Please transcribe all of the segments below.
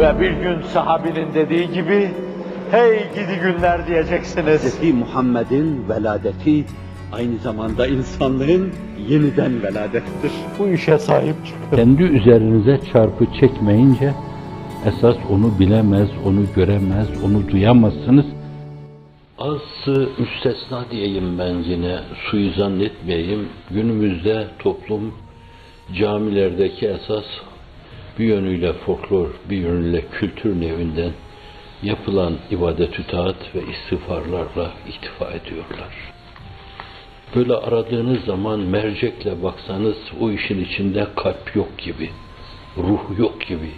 Ve bir gün sahabinin dediği gibi, hey gidi günler diyeceksiniz. Hz. Muhammed'in veladeti aynı zamanda insanlığın yeniden veladettir. Bu işe sahip çıkın. Kendi üzerinize çarpı çekmeyince esas onu bilemez, onu göremez, onu duyamazsınız. Az müstesna diyeyim ben yine, suyu zannetmeyeyim. Günümüzde toplum camilerdeki esas bir yönüyle folklor, bir yönüyle kültür nevinden yapılan ibadet-ü taat ve istiğfarlarla iktifa ediyorlar. Böyle aradığınız zaman mercekle baksanız o işin içinde kalp yok gibi, ruh yok gibi,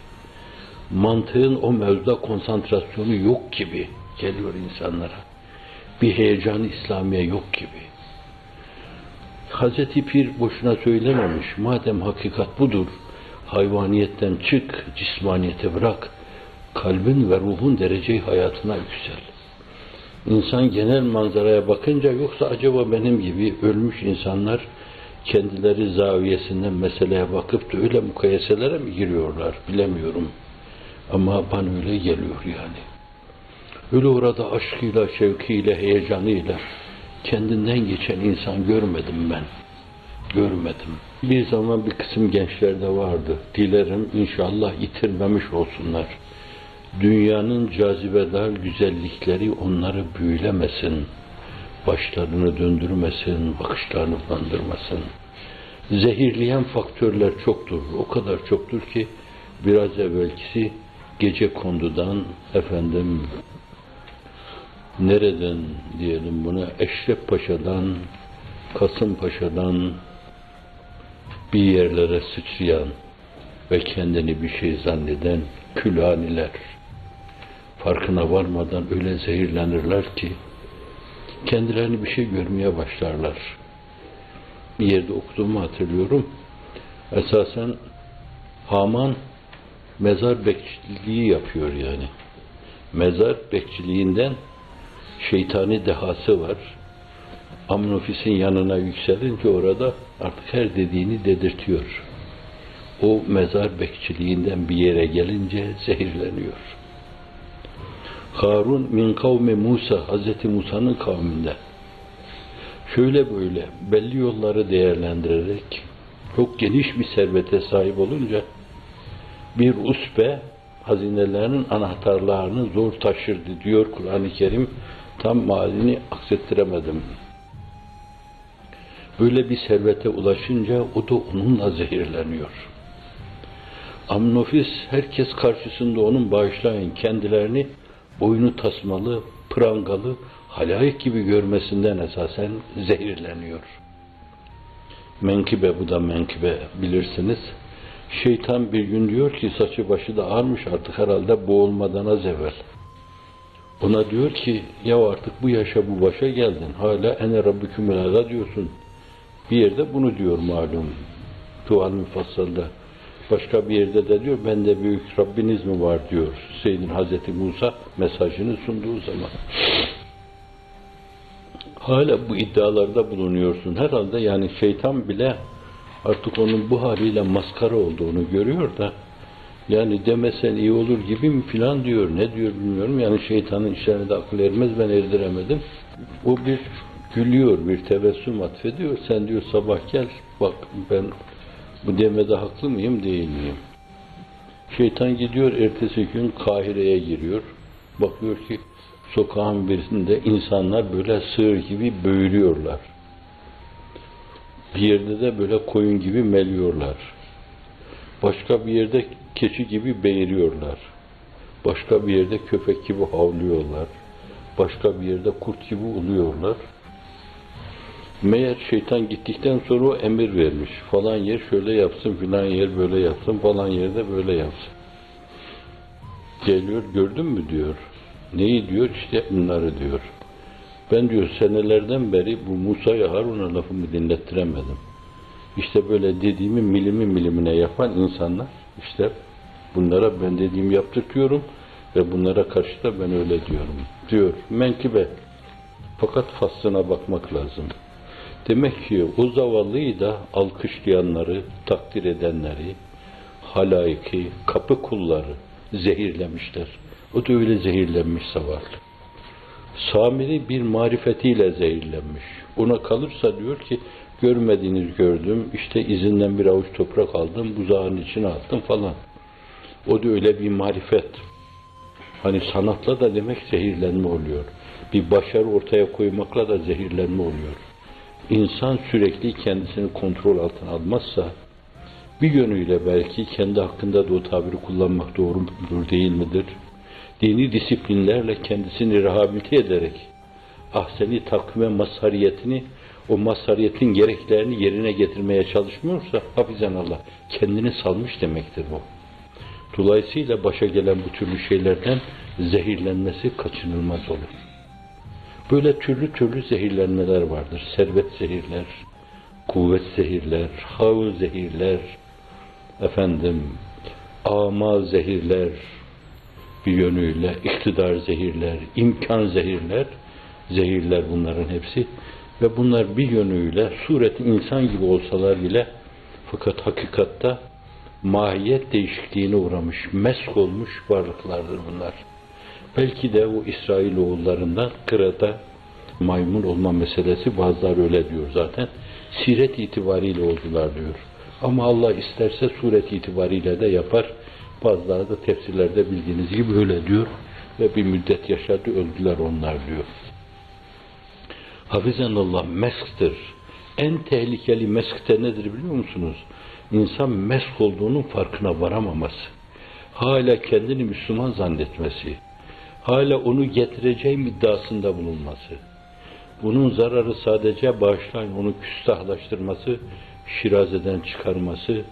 mantığın o mevzuda konsantrasyonu yok gibi geliyor insanlara. Bir heyecan İslamiye yok gibi. Hazreti Pir boşuna söylememiş. Madem hakikat budur, hayvaniyetten çık, cismaniyete bırak, kalbin ve ruhun dereceyi hayatına yüksel. İnsan genel manzaraya bakınca yoksa acaba benim gibi ölmüş insanlar kendileri zaviyesinden meseleye bakıp da öyle mukayeselere mi giriyorlar bilemiyorum. Ama bana öyle geliyor yani. Öyle orada aşkıyla, şevkiyle, heyecanıyla kendinden geçen insan görmedim ben. Görmedim. Bir zaman bir kısım gençlerde vardı. Dilerim inşallah yitirmemiş olsunlar. Dünyanın cazibedar güzellikleri onları büyülemesin. Başlarını döndürmesin, bakışlarını bulandırmasın. Zehirleyen faktörler çoktur. O kadar çoktur ki biraz evvelkisi gece kondudan efendim nereden diyelim buna Eşref Paşa'dan Kasım Paşa'dan bir yerlere sıçrayan ve kendini bir şey zanneden külhaniler farkına varmadan öyle zehirlenirler ki kendilerini bir şey görmeye başlarlar. Bir yerde okuduğumu hatırlıyorum. Esasen Haman mezar bekçiliği yapıyor yani. Mezar bekçiliğinden şeytani dehası var. Amnofis'in yanına yükselince orada artık her dediğini dedirtiyor. O mezar bekçiliğinden bir yere gelince zehirleniyor. Harun min kavmi Musa, Hazreti Musa'nın kavminde. Şöyle böyle belli yolları değerlendirerek çok geniş bir servete sahip olunca bir usbe hazinelerinin anahtarlarını zor taşırdı diyor Kur'an-ı Kerim. Tam malini aksettiremedim. Böyle bir servete ulaşınca o da onunla zehirleniyor. Amnofis herkes karşısında onun bağışlayın kendilerini boynu tasmalı, prangalı, halayık gibi görmesinden esasen zehirleniyor. Menkibe bu da menkibe bilirsiniz. Şeytan bir gün diyor ki saçı başı da ağarmış artık herhalde boğulmadan az evvel. Ona diyor ki ya artık bu yaşa bu başa geldin. Hala ene rabbüküm diyorsun. Bir yerde bunu diyor malum. Tuval müfassalda. Başka bir yerde de diyor bende büyük Rabbiniz mi var diyor. Seyyidin Hazreti Musa mesajını sunduğu zaman. Hala bu iddialarda bulunuyorsun. Herhalde yani şeytan bile artık onun bu haliyle maskara olduğunu görüyor da yani demesen iyi olur gibi mi filan diyor. Ne diyor bilmiyorum. Yani şeytanın işlerine de akıl ermez ben erdiremedim. O bir gülüyor, bir tebessüm atfediyor. Sen diyor sabah gel bak ben bu demede haklı mıyım değil miyim? Şeytan gidiyor ertesi gün Kahire'ye giriyor. Bakıyor ki sokağın birisinde insanlar böyle sığır gibi böğürüyorlar. Bir yerde de böyle koyun gibi meliyorlar. Başka bir yerde keçi gibi beğiriyorlar. Başka bir yerde köpek gibi havlıyorlar. Başka bir yerde kurt gibi uluyorlar. Meğer şeytan gittikten sonra o emir vermiş. Falan yer şöyle yapsın, filan yer böyle yapsın, falan yerde böyle yapsın. Geliyor, gördün mü diyor. Neyi diyor? İşte bunları diyor. Ben diyor senelerden beri bu Musa'ya Harun'a lafımı dinlettiremedim. İşte böyle dediğimi milimi milimine yapan insanlar işte bunlara ben dediğimi yaptırtıyorum ve bunlara karşı da ben öyle diyorum. Diyor menkibe. Fakat faslına bakmak lazım. Demek ki o zavallıyı da alkışlayanları, takdir edenleri, halayiki, kapı kulları, zehirlemişler. O da öyle zehirlenmiş zavallı. Samiri bir marifetiyle zehirlenmiş. Ona kalırsa diyor ki görmediğiniz gördüm, işte izinden bir avuç toprak aldım, buzağın içine attım falan. O da öyle bir marifet. Hani sanatla da demek zehirlenme oluyor. Bir başarı ortaya koymakla da zehirlenme oluyor. İnsan sürekli kendisini kontrol altına almazsa, bir yönüyle belki kendi hakkında da o tabiri kullanmak doğru mudur değil midir? Dini disiplinlerle kendisini rehabilite ederek ahseni takvime mazhariyetini o mazhariyetin gereklerini yerine getirmeye çalışmıyorsa hafizan Allah kendini salmış demektir bu. Dolayısıyla başa gelen bu türlü şeylerden zehirlenmesi kaçınılmaz olur. Böyle türlü türlü zehirlenmeler vardır. Servet zehirler, kuvvet zehirler, hav zehirler, efendim, amal zehirler, bir yönüyle iktidar zehirler, imkan zehirler, zehirler bunların hepsi. Ve bunlar bir yönüyle sureti insan gibi olsalar bile fakat hakikatta mahiyet değişikliğine uğramış, mesk olmuş varlıklardır bunlar. Belki de o İsrailoğullarından kırada maymun olma meselesi bazıları öyle diyor zaten. Siret itibariyle oldular diyor. Ama Allah isterse suret itibariyle de yapar. Bazıları da tefsirlerde bildiğiniz gibi öyle diyor. Ve bir müddet yaşadı öldüler onlar diyor. Hafizanallah mesktir. En tehlikeli meskte nedir biliyor musunuz? İnsan mesk olduğunun farkına varamaması. Hala kendini Müslüman zannetmesi. Hala onu getireceğim iddiasında bulunması. Bunun zararı sadece bağışlayın onu küstahlaştırması, şirazeden çıkarması,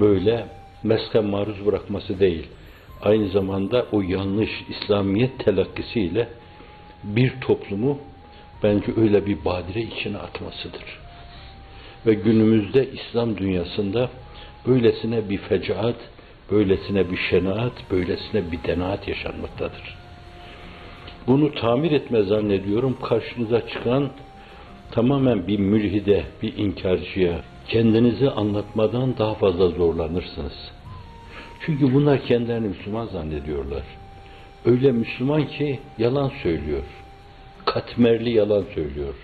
böyle meske maruz bırakması değil. Aynı zamanda o yanlış İslamiyet telakkisiyle bir toplumu bence öyle bir badire içine atmasıdır. Ve günümüzde İslam dünyasında böylesine bir fecaat, böylesine bir şenaat, böylesine bir denaat yaşanmaktadır. Bunu tamir etme zannediyorum karşınıza çıkan tamamen bir mülhide, bir inkarcıya kendinizi anlatmadan daha fazla zorlanırsınız. Çünkü bunlar kendilerini Müslüman zannediyorlar. Öyle Müslüman ki yalan söylüyor. Katmerli yalan söylüyor.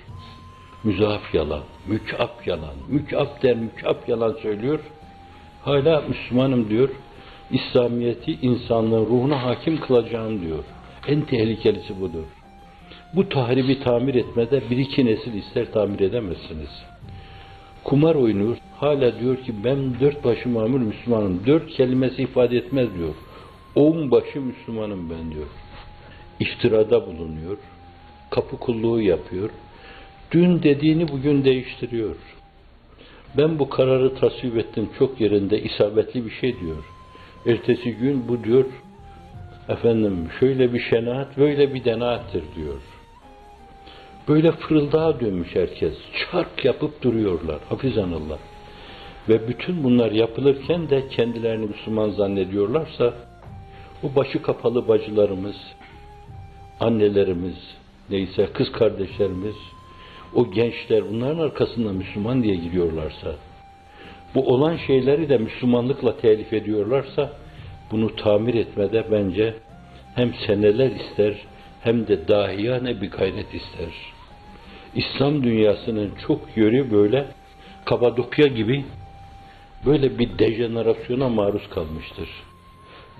Müzaf yalan, mükap yalan, mükap der mükap yalan söylüyor. Hala Müslümanım diyor. İslamiyeti insanlığın ruhuna hakim kılacağım diyor. En tehlikelisi budur. Bu tahribi tamir etmede bir iki nesil ister tamir edemezsiniz. Kumar oynuyor. Hala diyor ki ben dört başı mamur Müslümanım. Dört kelimesi ifade etmez diyor. On başı Müslümanım ben diyor. İftirada bulunuyor. Kapı kulluğu yapıyor. Dün dediğini bugün değiştiriyor. Ben bu kararı tasvip ettim çok yerinde isabetli bir şey diyor. Ertesi gün bu diyor efendim şöyle bir şenaat böyle bir denaattir diyor. Böyle fırıldağa dönmüş herkes. Çark yapıp duruyorlar. Hafizanallah. Ve bütün bunlar yapılırken de kendilerini Müslüman zannediyorlarsa o başı kapalı bacılarımız, annelerimiz, neyse kız kardeşlerimiz, o gençler bunların arkasında Müslüman diye gidiyorlarsa, bu olan şeyleri de Müslümanlıkla telif ediyorlarsa, bunu tamir etmede bence hem seneler ister hem de dahiyane bir gayret ister. İslam dünyasının çok yönü böyle Kapadokya gibi böyle bir dejenerasyona maruz kalmıştır.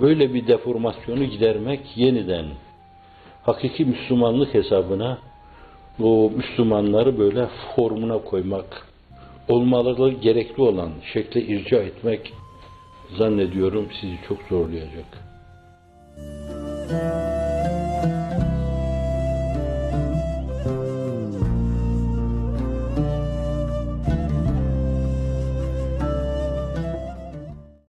Böyle bir deformasyonu gidermek yeniden hakiki Müslümanlık hesabına o Müslümanları böyle formuna koymak, olmaları gerekli olan şekle irca etmek zannediyorum sizi çok zorlayacak.